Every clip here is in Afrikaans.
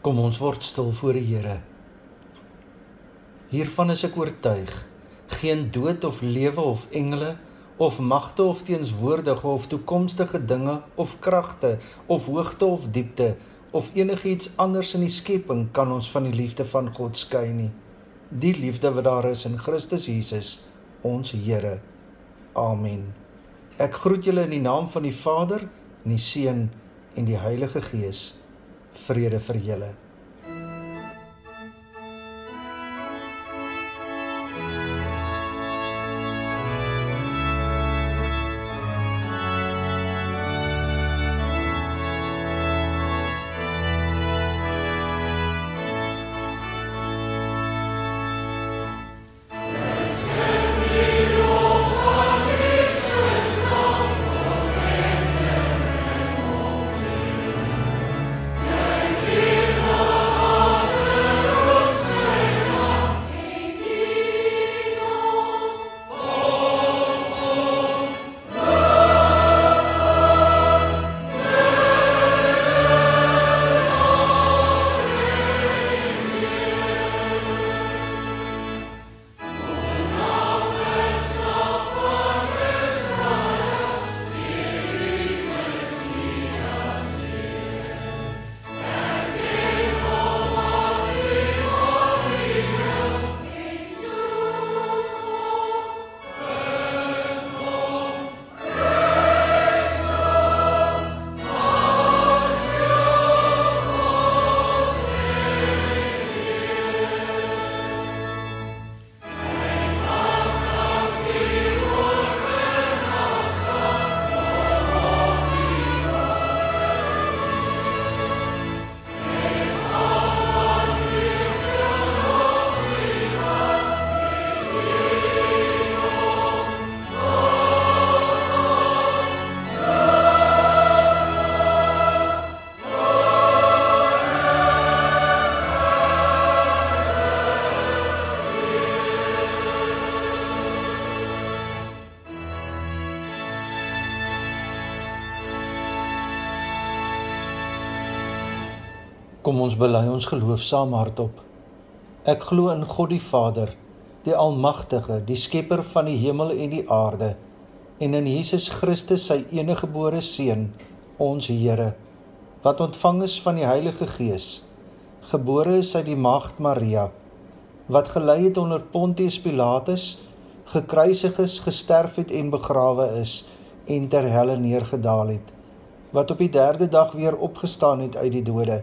Kom ons word stil voor die Here. Hiervan is ek oortuig, geen dood of lewe of engele of magte of teenswoordige of toekomstige dinge of kragte of hoogte of diepte of enigiets anders in die skepping kan ons van die liefde van God skei nie. Die liefde wat daar is in Christus Jesus, ons Here. Amen. Ek groet julle in die naam van die Vader, en die Seun en die Heilige Gees vrede vir julle. Ons bely ons geloof saam hardop. Ek glo in God die Vader, die Almagtige, die Skepper van die hemel en die aarde, en in Jesus Christus, sy eniggebore Seun, ons Here, wat ontvang is van die Heilige Gees, gebore is uit die Maagd Maria, wat gelei het onder Pontius Pilatus, gekruisig is, gesterf het en begrawe is en ter helle neergedaal het, wat op die 3de dag weer opgestaan het uit die dode,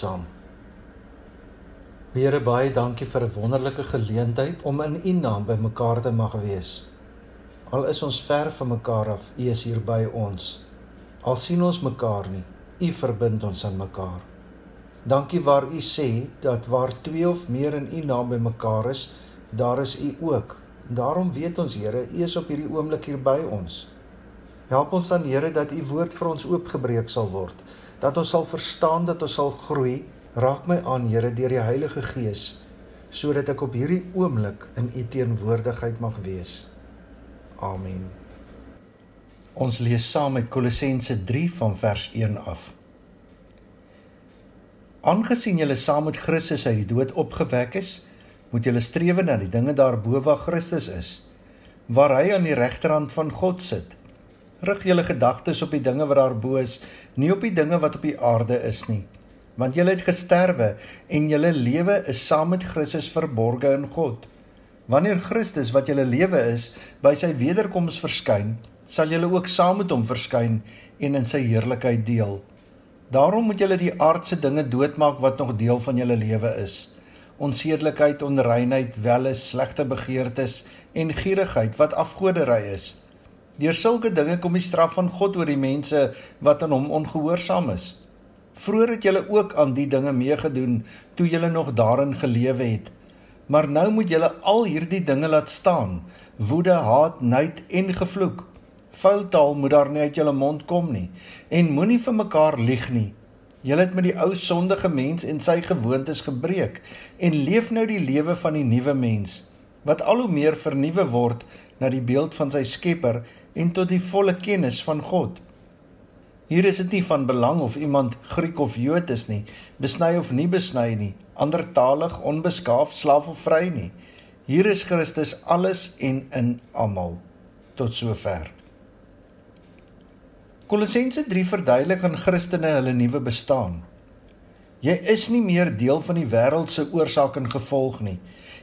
Saam. Here baie dankie vir 'n wonderlike geleentheid om in U naam by mekaar te mag wees. Al is ons ver van mekaar af, U is hier by ons. Al sien ons mekaar nie, U verbind ons aan mekaar. Dankie waar U sê dat waar twee of meer in U naam by mekaar is, daar is U ook. Daarom weet ons Here, U is op hierdie oomblik hier by ons. Help ons dan Here dat U woord vir ons oopgebreek sal word, dat ons sal verstaan dat ons sal groei Raak my aan, Here, deur die Heilige Gees, sodat ek op hierdie oomblik in U teenwoordigheid mag wees. Amen. Ons lees saam met Kolossense 3 van vers 1 af. Aangesien julle saam met Christus uit die dood opgewek is, moet julle streef na die dinge daarbo waar Christus is, waar hy aan die regterhand van God sit. Rig julle gedagtes op die dinge wat daarbo is, nie op die dinge wat op die aarde is nie want julle het gesterwe en julle lewe is saam met Christus verborge in God. Wanneer Christus wat julle lewe is by sy wederkoms verskyn, sal julle ook saam met hom verskyn en in sy heerlikheid deel. Daarom moet julle die aardse dinge doodmaak wat nog deel van julle lewe is. Onsedelikheid, onreinheid, welis, slegte begeertes en gierigheid wat afgoderry is. Deur sulke dinge kom die straf van God oor die mense wat aan hom ongehoorsaam is. Vroer het julle ook aan die dinge meegedoen toe julle nog daarin gelewe het. Maar nou moet julle al hierdie dinge laat staan: woede, haat, nait en gevloek. Vuil taal moet daar nie uit julle mond kom nie en moenie vir mekaar lieg nie. Julle het met die ou sondige mens en sy gewoontes gebreek en leef nou die lewe van die nuwe mens wat al hoe meer vernuwe word na die beeld van sy Skepper en tot die volle kennis van God. Hier is dit nie van belang of iemand Griek of Jood is nie, besny of nie besny nie, andertalig, onbeskaaf, slaaf of vry nie. Hier is Christus alles en in almal. Tot sover. Kolossense 3 verduidelik aan Christene hulle nuwe bestaan. Jy is nie meer deel van die wêreld se oorsaak en gevolg nie.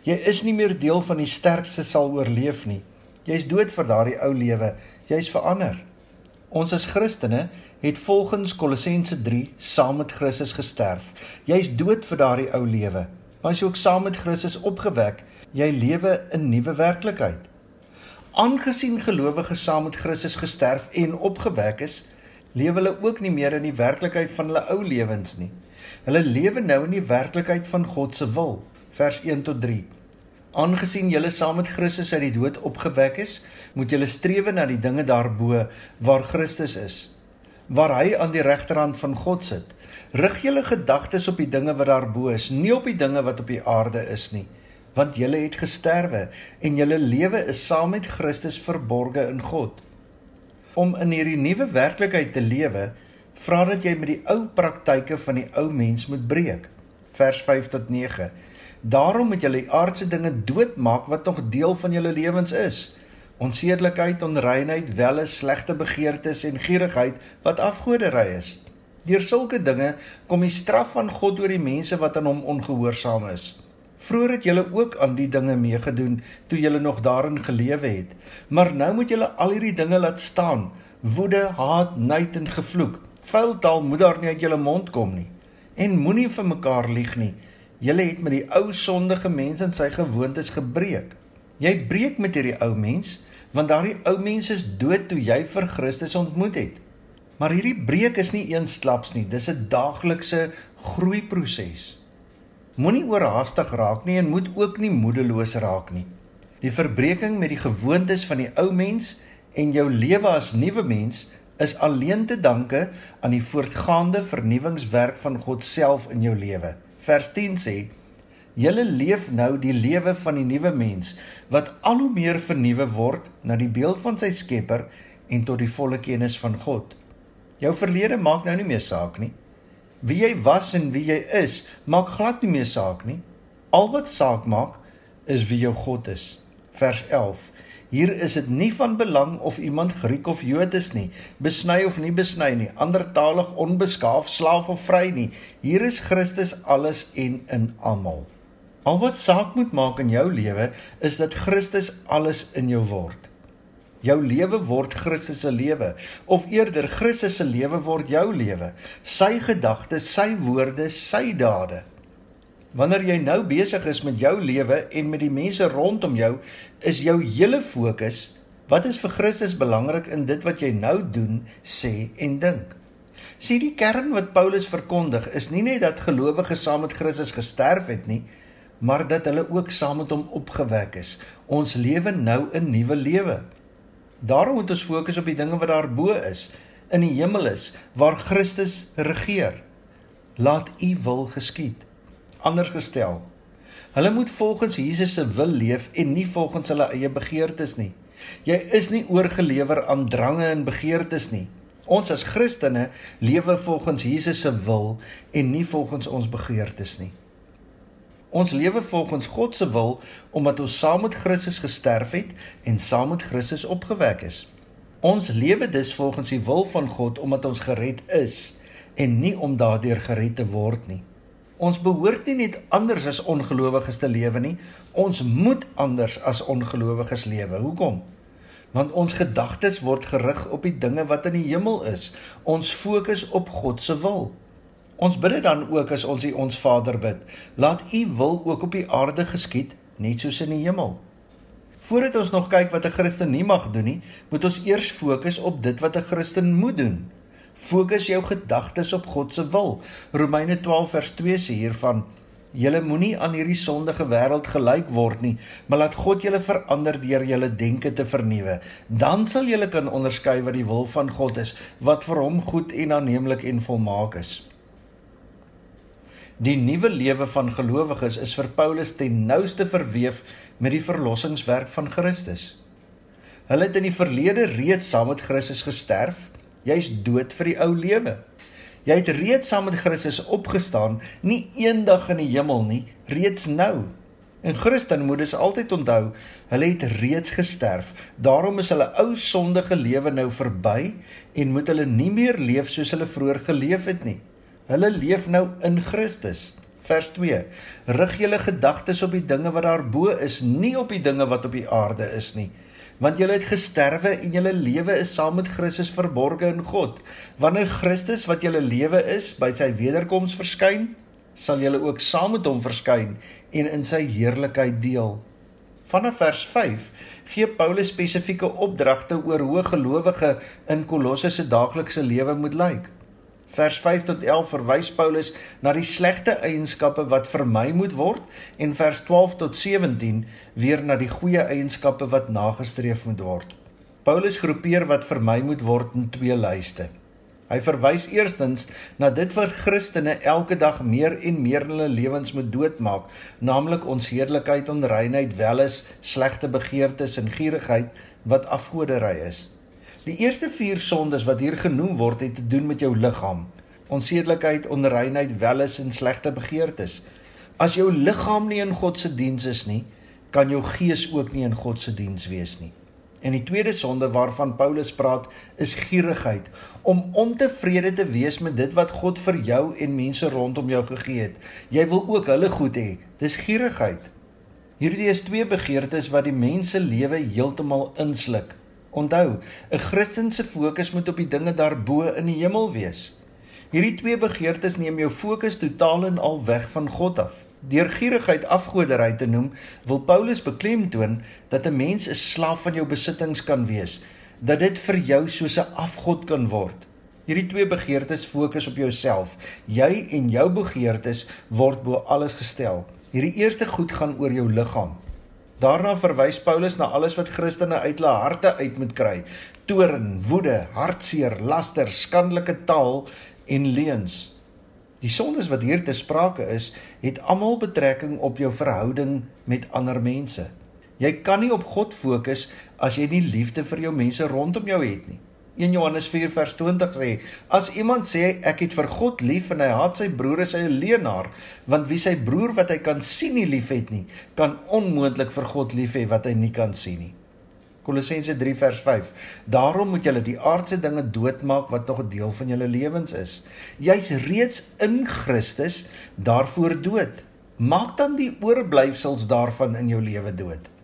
Jy is nie meer deel van die sterkste sal oorleef nie. Jy's dood vir daardie ou lewe. Jy's verander. Ons as Christene het volgens Kolossense 3 saam met Christus gesterf. Jy's dood vir daardie ou lewe, maar as jy ook saam met Christus opgewek, jy lewe 'n nuwe werklikheid. Aangesien gelowiges saam met Christus gesterf en opgewek is, lewe hulle ook nie meer in die werklikheid van hulle ou lewens nie. Hulle lewe nou in die werklikheid van God se wil. Vers 1 tot 3. Aangesien julle saam met Christus uit die dood opgewek is, moet julle streef na die dinge daarbo waar Christus is, waar hy aan die regterhand van God sit. Rig julle gedagtes op die dinge wat daarbo is, nie op die dinge wat op die aarde is nie, want julle het gesterwe en julle lewe is saam met Christus verborge in God. Om in hierdie nuwe werklikheid te lewe, vra dat jy met die ou praktyke van die ou mens moet breek. Vers 5 tot 9 Daarom moet julle die aardse dinge doodmaak wat nog deel van julle lewens is. Onsedelikheid, onreinheid, welle, slegte begeertes en gierigheid wat afgoderry is. Deur sulke dinge kom die straf van God oor die mense wat aan hom ongehoorsaam is. Vroer het julle ook aan die dinge meegedoen toe julle nog daarin gelewe het. Maar nou moet julle al hierdie dinge laat staan: woede, haat, nait en gevloek. Vuil taal moet daar nie uit julle mond kom nie. En moenie vir mekaar lieg nie. Julle het met die ou sondige mens en sy gewoontes gebreek. Jy breek met hierdie ou mens want daardie ou mens is dood toe jy vir Christus ontmoet het. Maar hierdie breek is nie eensklaps nie, dis 'n daaglikse groeiproses. Moenie oorhaastig raak nie en moet ook nie moedeloos raak nie. Die verbreeking met die gewoontes van die ou mens en jou lewe as nuwe mens is alleen te danke aan die voortgaande vernuwingswerk van God self in jou lewe vers 10 sê: "Julle leef nou die lewe van die nuwe mens wat al hoe meer vernuwe word na die beeld van sy Skepper en tot die volle kennis van God." Jou verlede maak nou nie meer saak nie. Wie jy was en wie jy is, maak glad nie meer saak nie. Al wat saak maak is wie jou God is. Vers 11 Hier is dit nie van belang of iemand Griek of Jood is nie, besny of nie besny nie, andertalig, onbeskaaf, slaaf of vry nie. Hier is Christus alles en in almal. Al wat saak moet maak in jou lewe is dat Christus alles in jou word. Jou lewe word Christus se lewe of eerder Christus se lewe word jou lewe. Sy gedagtes, sy woorde, sy dade. Wanneer jy nou besig is met jou lewe en met die mense rondom jou, is jou hele fokus wat is vir Christus belangrik in dit wat jy nou doen, sê en dink. Sien die kern wat Paulus verkondig is nie net dat gelowiges saam met Christus gesterf het nie, maar dat hulle ook saam met hom opgewek is. Ons lewe nou 'n nuwe lewe. Daarom moet ons fokus op die dinge wat daarbo is, in die hemel is, waar Christus regeer. Laat U wil geskied. Anders gestel, hulle moet volgens Jesus se wil leef en nie volgens hulle eie begeertes nie. Jy is nie oorgelewer aan drange en begeertes nie. Ons as Christene lewe volgens Jesus se wil en nie volgens ons begeertes nie. Ons lewe volgens God se wil omdat ons saam met Christus gesterf het en saam met Christus opgewek is. Ons lewe dus volgens die wil van God omdat ons gered is en nie om daardeur gered te word nie. Ons behoort nie net anders as ongelowiges te lewe nie, ons moet anders as ongelowiges lewe. Hoekom? Want ons gedagtes word gerig op die dinge wat in die hemel is. Ons fokus op God se wil. Ons bid dit dan ook as ons U ons Vader bid. Laat U wil ook op die aarde geskied, net soos in die hemel. Voordat ons nog kyk wat 'n Christen nie mag doen nie, moet ons eers fokus op dit wat 'n Christen moet doen. Fokus jou gedagtes op God se wil. Romeine 12 vers 2 sê hiervan: Julle moenie aan hierdie sondige wêreld gelyk word nie, maar laat God julle verander deur julle denke te vernuwe. Dan sal julle kan onderskei wat die wil van God is, wat vir hom goed en aanneemlik en volmaak is. Die nuwe lewe van gelowiges is vir Paulus ten nouste verweef met die verlossingswerk van Christus. Hulle het in die verlede reeds saam met Christus gesterf. Jy's dood vir die ou lewe. Jy het reeds saam met Christus opgestaan, nie eendag in die hemel nie, reeds nou. En Christen moet dus altyd onthou, hulle het reeds gesterf. Daarom is hulle ou sondige lewe nou verby en moet hulle nie meer leef soos hulle vroeër geleef het nie. Hulle leef nou in Christus. Vers 2. Rig julle gedagtes op die dinge wat daarbo is, nie op die dinge wat op die aarde is nie. Want julle het gesterwe en julle lewe is saam met Christus verborge in God. Wanneer Christus wat julle lewe is by sy wederkoms verskyn, sal julle ook saam met hom verskyn en in sy heerlikheid deel. Vanaf vers 5 gee Paulus spesifieke opdragte oor hoe gelowige in Kolosse se daaglikse lewe moet lyk. Vers 5 tot 11 verwys Paulus na die slegte eienskappe wat vermy moet word en vers 12 tot 17 weer na die goeie eienskappe wat nagestreef moet word. Paulus groepeer wat vermy moet word in twee lyste. Hy verwys eerstens na dit wat Christene elke dag meer en meer in hulle lewens moet doodmaak, naamlik onsedelikheid, onreinheid, welis, slegte begeertes en gierigheid wat afgoderry is. Die eerste 4 sondes wat hier genoem word het te doen met jou liggaam. Onsedelikheid, onreinheid, welis en slegte begeertes. As jou liggaam nie in God se diens is nie, kan jou gees ook nie in God se diens wees nie. En die tweede sonde waarvan Paulus praat, is gierigheid, om ontevrede te wees met dit wat God vir jou en mense rondom jou gegee het. Jy wil ook hulle goed hê. Dis gierigheid. Hierdie is twee begeertes wat die mens se lewe heeltemal insluk. Onthou, 'n Christen se fokus moet op die dinge daarbo in die hemel wees. Hierdie twee begeertes neem jou fokus totaal en al weg van God af. Deur gierigheid afgoderry te noem, wil Paulus beklemtoon dat 'n mens 'n slaaf van jou besittings kan wees, dat dit vir jou soos 'n afgod kan word. Hierdie twee begeertes fokus op jouself. Jy en jou begeertes word bo alles gestel. Hierdie eerste goed gaan oor jou liggaam. Daarna verwys Paulus na alles wat Christene uit hulle harte uit moet kry: toorn, woede, hartseer, laster, skandelike taal en leuns. Die sondes wat hier te sprake is, het almal betrekking op jou verhouding met ander mense. Jy kan nie op God fokus as jy nie liefde vir jou mense rondom jou het nie. 1 Johannes 4 vers 20 sê: As iemand sê ek het vir God lief en hy haat sy broer, is hy 'n leienaar, want wie sy broer wat hy kan sien nie liefhet nie, kan onmoontlik vir God lief hê wat hy nie kan sien nie. Kolossense 3 vers 5. Daarom moet julle die aardse dinge doodmaak wat nog 'n deel van julle lewens is. Jy's reeds in Christus daarvoor dood. Maak dan die oorblyfsels daarvan in jou lewe dood.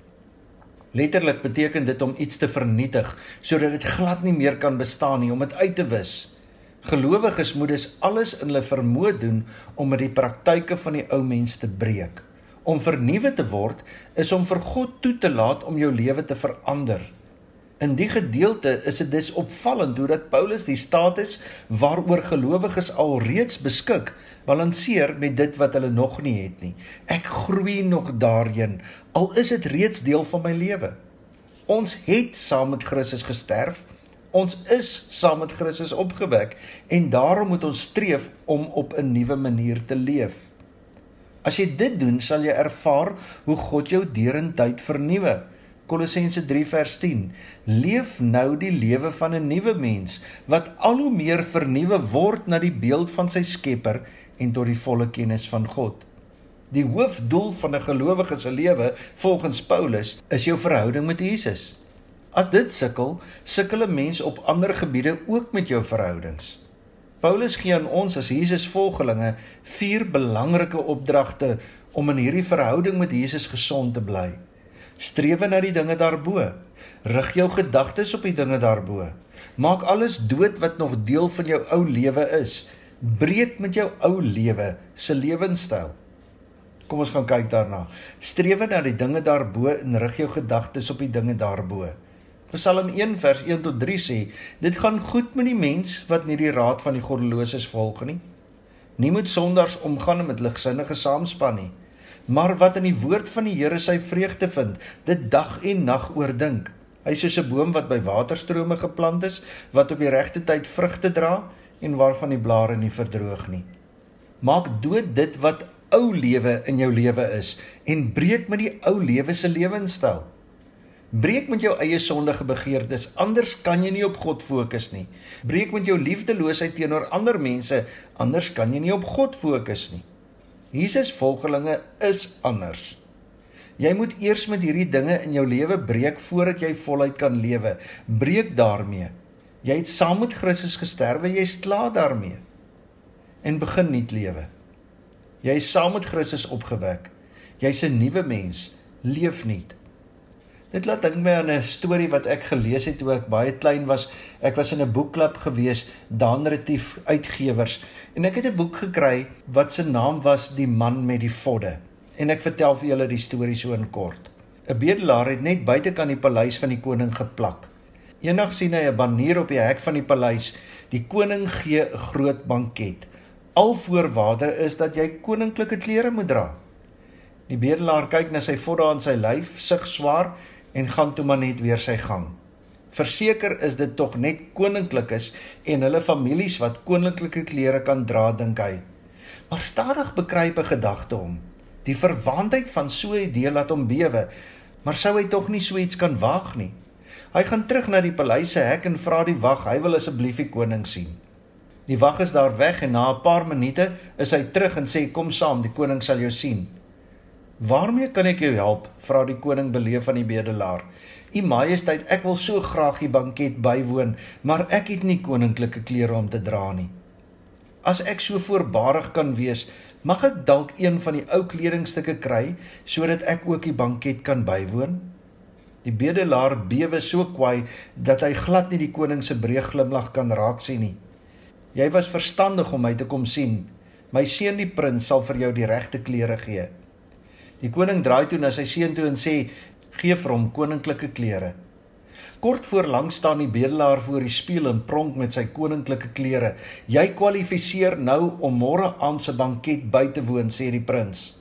Letterlik beteken dit om iets te vernietig sodat dit glad nie meer kan bestaan nie, om dit uit te wis. Gelowiges moet dus alles in hulle vermoë doen om met die praktyke van die ou mens te breek. Om vernuwe te word is om vir God toe te laat om jou lewe te verander. In die gedeelte is dit dus opvallend hoe dat Paulus die status waaroor gelowiges alreeds beskik, balanseer met dit wat hulle nog nie het nie. Ek groei nog daarin, al is dit reeds deel van my lewe. Ons het saam met Christus gesterf. Ons is saam met Christus opgewek en daarom moet ons streef om op 'n nuwe manier te leef. As jy dit doen, sal jy ervaar hoe God jou deurentyd vernuwe. Kolossense 3 vers 10. Leef nou die lewe van 'n nuwe mens wat al hoe meer vernuwe word na die beeld van sy Skepper en tot die volle kennis van God. Die hoofdoel van 'n gelowige se lewe, volgens Paulus, is jou verhouding met Jesus. As dit sukkel, sukkel 'n mens op ander gebiede ook met jou verhoudings. Paulus gee aan ons as Jesus volgelinge vier belangrike opdragte om in hierdie verhouding met Jesus gesond te bly. Strewe na die dinge daarbo. Rig jou gedagtes op die dinge daarbo. Maak alles dood wat nog deel van jou ou lewe is. Breek met jou ou lewe se lewenstyl. Kom ons gaan kyk daarna. Strewe na die dinge daarbo en rig jou gedagtes op die dinge daarbo. Psalm 1 vers 1 tot 3 sê: Dit gaan goed met die mens wat nie die raad van die goddeloses volg nie. Nie moet sondaars omgaan met ligsinnige saamspan nie maar wat in die woord van die Here sy vreugde vind, dit dag en nag oordink. Hy is soos 'n boom wat by waterstrome geplant is, wat op die regte tyd vrugte dra en waarvan die blare nie verdroog nie. Maak dood dit wat ou lewe in jou lewe is en breek met die ou lewe se lewenstyl. Breek met jou eie sondige begeertes, anders kan jy nie op God fokus nie. Breek met jou liefdeloosheid teenoor ander mense, anders kan jy nie op God fokus nie. Jesus volgelinge is anders. Jy moet eers met hierdie dinge in jou lewe breek voordat jy voluit kan lewe. Breek daarmee. Jy het saam met Christus gesterwe, jy's klaar daarmee. En begin nuut lewe. Jy is saam met Christus opgewek. Jy's 'n nuwe mens. Leef nuut. Dit laat dink my aan 'n storie wat ek gelees het toe ek baie klein was. Ek was in 'n boekklub gewees, Dan Retief Uitgewers, en ek het 'n boek gekry wat se naam was Die man met die vodde. En ek vertel vir julle die storie so in kort. 'n Bedelaar het net buitekant die paleis van die koning geplak. Eendag sien hy 'n banner op die hek van die paleis: "Die koning gee 'n groot banket. Al voorwaarde is dat jy koninklike klere moet dra." Die bedelaar kyk na sy vodde aan sy lyf, sug swaar en gaan toe maar net weer sy gang. Verseker is dit tog net koninklikes en hulle families wat koninklike klere kan dra dink hy. Maar stadig bekruip 'n gedagte hom. Die verwantheid van so 'n idee laat hom bewe, maar sou hy tog nie so iets kan waag nie. Hy gaan terug na die paleis se hek en vra die wag, hy wil asseblief die koning sien. Die wag is daar weg en na 'n paar minute is hy terug en sê kom saam, die koning sal jou sien. Waarmee kan ek jou help? vra die koning beleef aan die bedelaar. U majesteit, ek wil so graag die banket bywoon, maar ek het nie koninklike klere om te dra nie. As ek so voorbarig kan wees, mag ek dalk een van die ou kledingstukke kry sodat ek ook die banket kan bywoon? Die bedelaar bewe so kwaai dat hy glad nie die koning se breë glimlag kan raak sien nie. Jy was verstandig om my te kom sien. My seun die prins sal vir jou die regte klere gee. Die koning draai toe na sy seun toe en sê: "Gee vir hom koninklike klere." Kort voor lank staan die bedelaar voor die spieël en pronk met sy koninklike klere. "Jy kwalifiseer nou om môre aand se banket by te woon," sê die prins.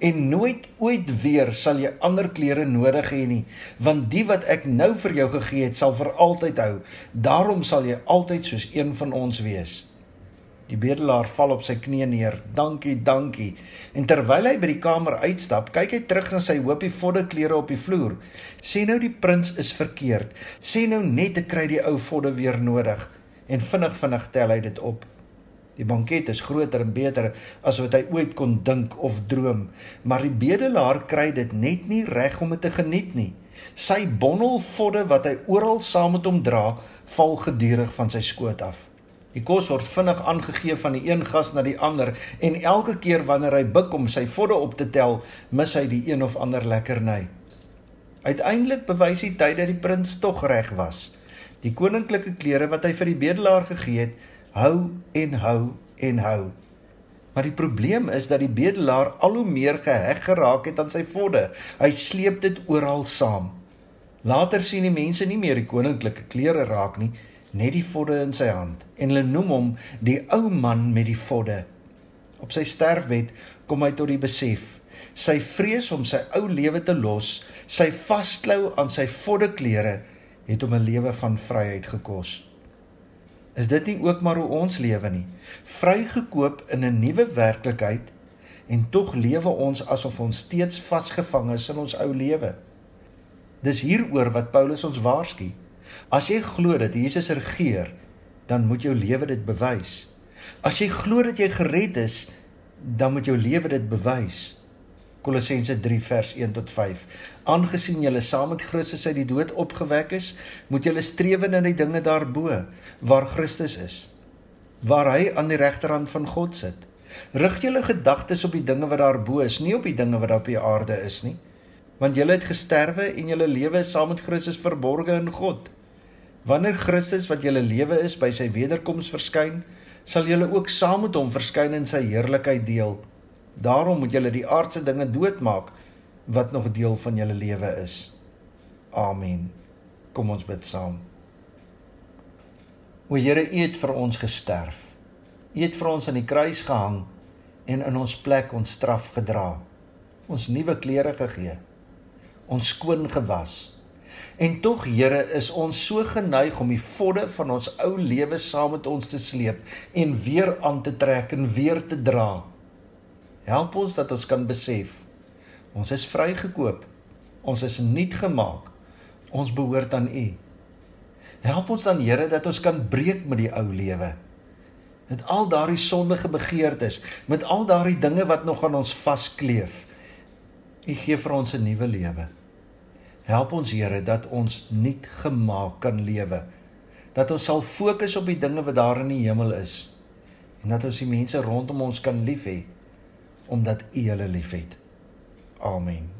"En nooit ooit weer sal jy ander klere nodig hê nie, want die wat ek nou vir jou gegee het, sal vir altyd hou. Daarom sal jy altyd soos een van ons wees." Die bedelaar val op sy knieë neer. "Dankie, dankie." En terwyl hy by die kamer uitstap, kyk hy terug na sy hoopie vodde klere op die vloer. Sê nou die prins is verkeerd. Sê nou net ek kry die ou vodde weer nodig. En vinnig vinnig tel hy dit op. Die banket is groter en beter as wat hy ooit kon dink of droom, maar die bedelaar kry dit net nie reg om dit te geniet nie. Sy bondel vodde wat hy oral saam met hom dra, val gedurig van sy skoot af. Die kos word vinnig aangegee van die een gas na die ander en elke keer wanneer hy buig om sy vodde op te tel, mis hy die een of ander lekkerny. Uiteindelik bewys die tyd dat die prins tog reg was. Die koninklike klere wat hy vir die bedelaar gegee het, hou en hou en hou. Maar die probleem is dat die bedelaar al hoe meer geheg geraak het aan sy vodde. Hy sleep dit oral saam. Later sien die mense nie meer die koninklike klere raak nie, net die vodde in sy hand en hulle noem hom die ou man met die vodde. Op sy sterfbed kom hy tot die besef sy vrees om sy ou lewe te los, sy vasklou aan sy vodde klere het hom 'n lewe van vryheid gekos. Is dit nie ook maar hoe ons lewe nie? Vrygekoop in 'n nuwe werklikheid en tog lewe ons asof ons steeds vasgevang is in ons ou lewe. Dis hieroor wat Paulus ons waarsku. As jy glo dat Jesus regeer, dan moet jou lewe dit bewys. As jy glo dat jy gered is, dan moet jou lewe dit bewys. Kolossense 3 vers 1 tot 5. Aangesien julle saam met Christus uit die dood opgewek is, moet julle streef na die dinge daarbo waar Christus is, waar hy aan die regterhand van God sit. Rig julle gedagtes op die dinge wat daarbo is, nie op die dinge wat op die aarde is nie. Want julle het gesterwe en julle lewe is saam met Christus verborge in God. Wanneer Christus wat julle lewe is by sy wederkoms verskyn, sal julle ook saam met hom verskyn in sy heerlikheid deel. Daarom moet julle die aardse dinge doodmaak wat nog deel van julle lewe is. Amen. Kom ons bid saam. O Here, U het vir ons gesterf. U het vir ons aan die kruis gehang en in ons plek ons straf gedra. Ons nuwe klere gegee. Ons skoon gewas En tog Here is ons so geneig om die vodde van ons ou lewe saam met ons te sleep en weer aan te trek en weer te dra. Help ons dat ons kan besef ons is vrygekoop. Ons is nuut gemaak. Ons behoort aan U. Help ons dan Here dat ons kan breek met die ou lewe. Met al daardie sondige begeertes, met al daardie dinge wat nog aan ons vaskleef. U gee vir ons 'n nuwe lewe. Help ons Here dat ons nuut gemaak kan lewe. Dat ons sal fokus op die dinge wat daar in die hemel is en dat ons die mense rondom ons kan lief hê omdat U hulle liefhet. Amen.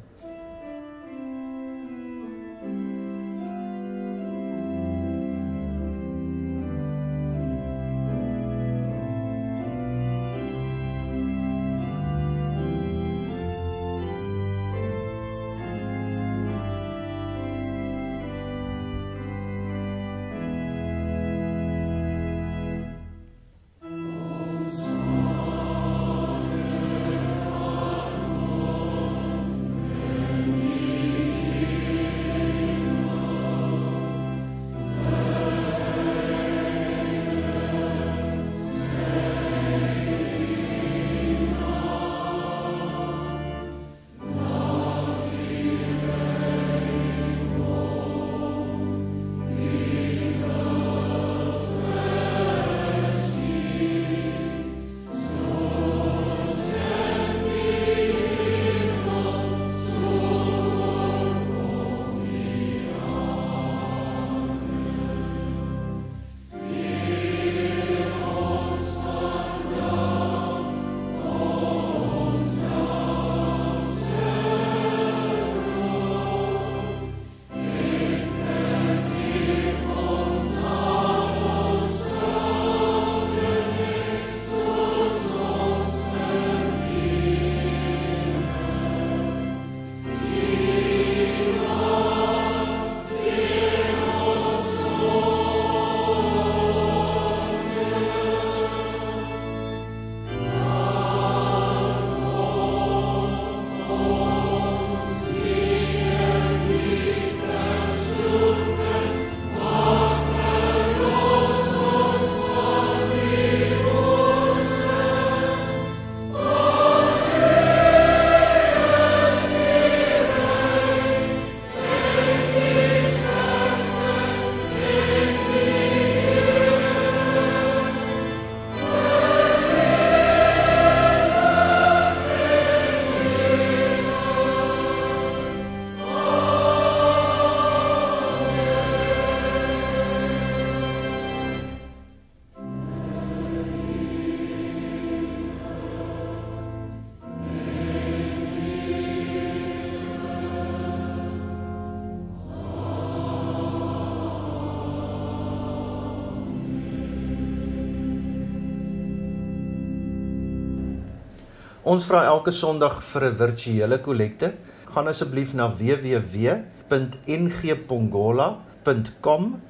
Ons vra elke Sondag vir 'n virtuele kollekte. Gaan asseblief na www.ngpongola.com.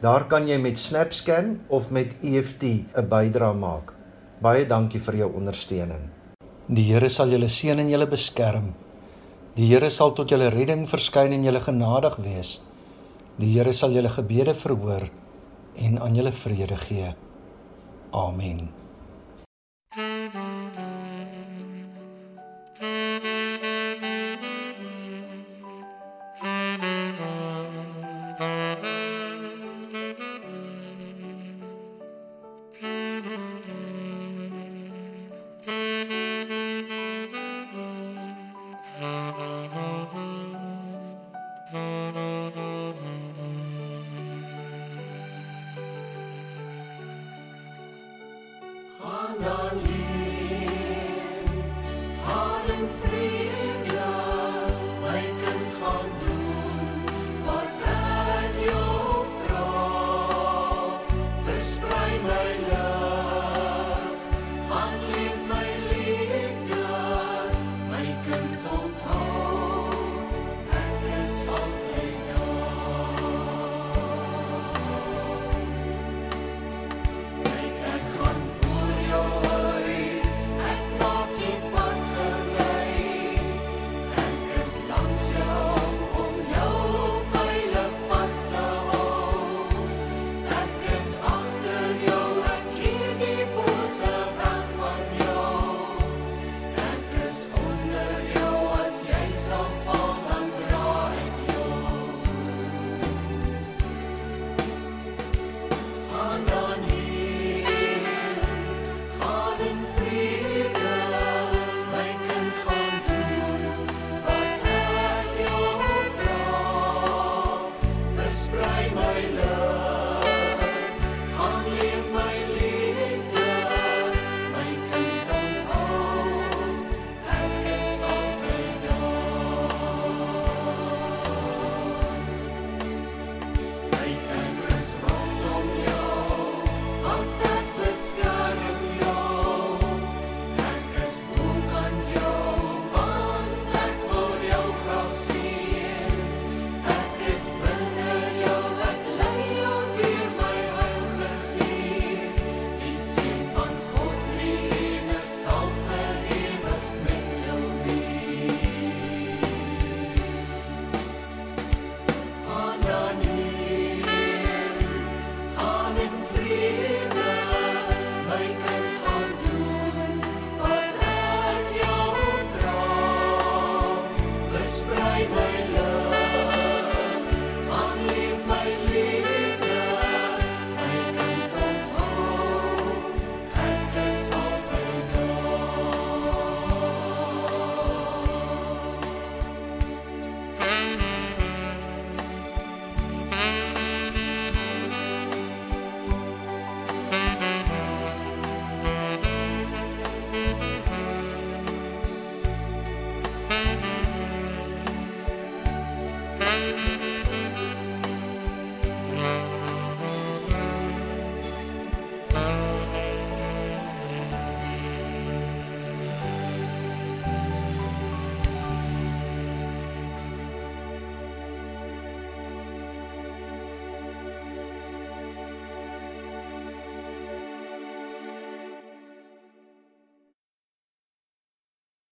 Daar kan jy met SnapScan of met EFT 'n bydrae maak. Baie dankie vir jou ondersteuning. Die Here sal julle seën en julle beskerm. Die Here sal tot julle redding verskyn en julle genadig wees. Die Here sal julle gebede verhoor en aan julle vrede gee. Amen.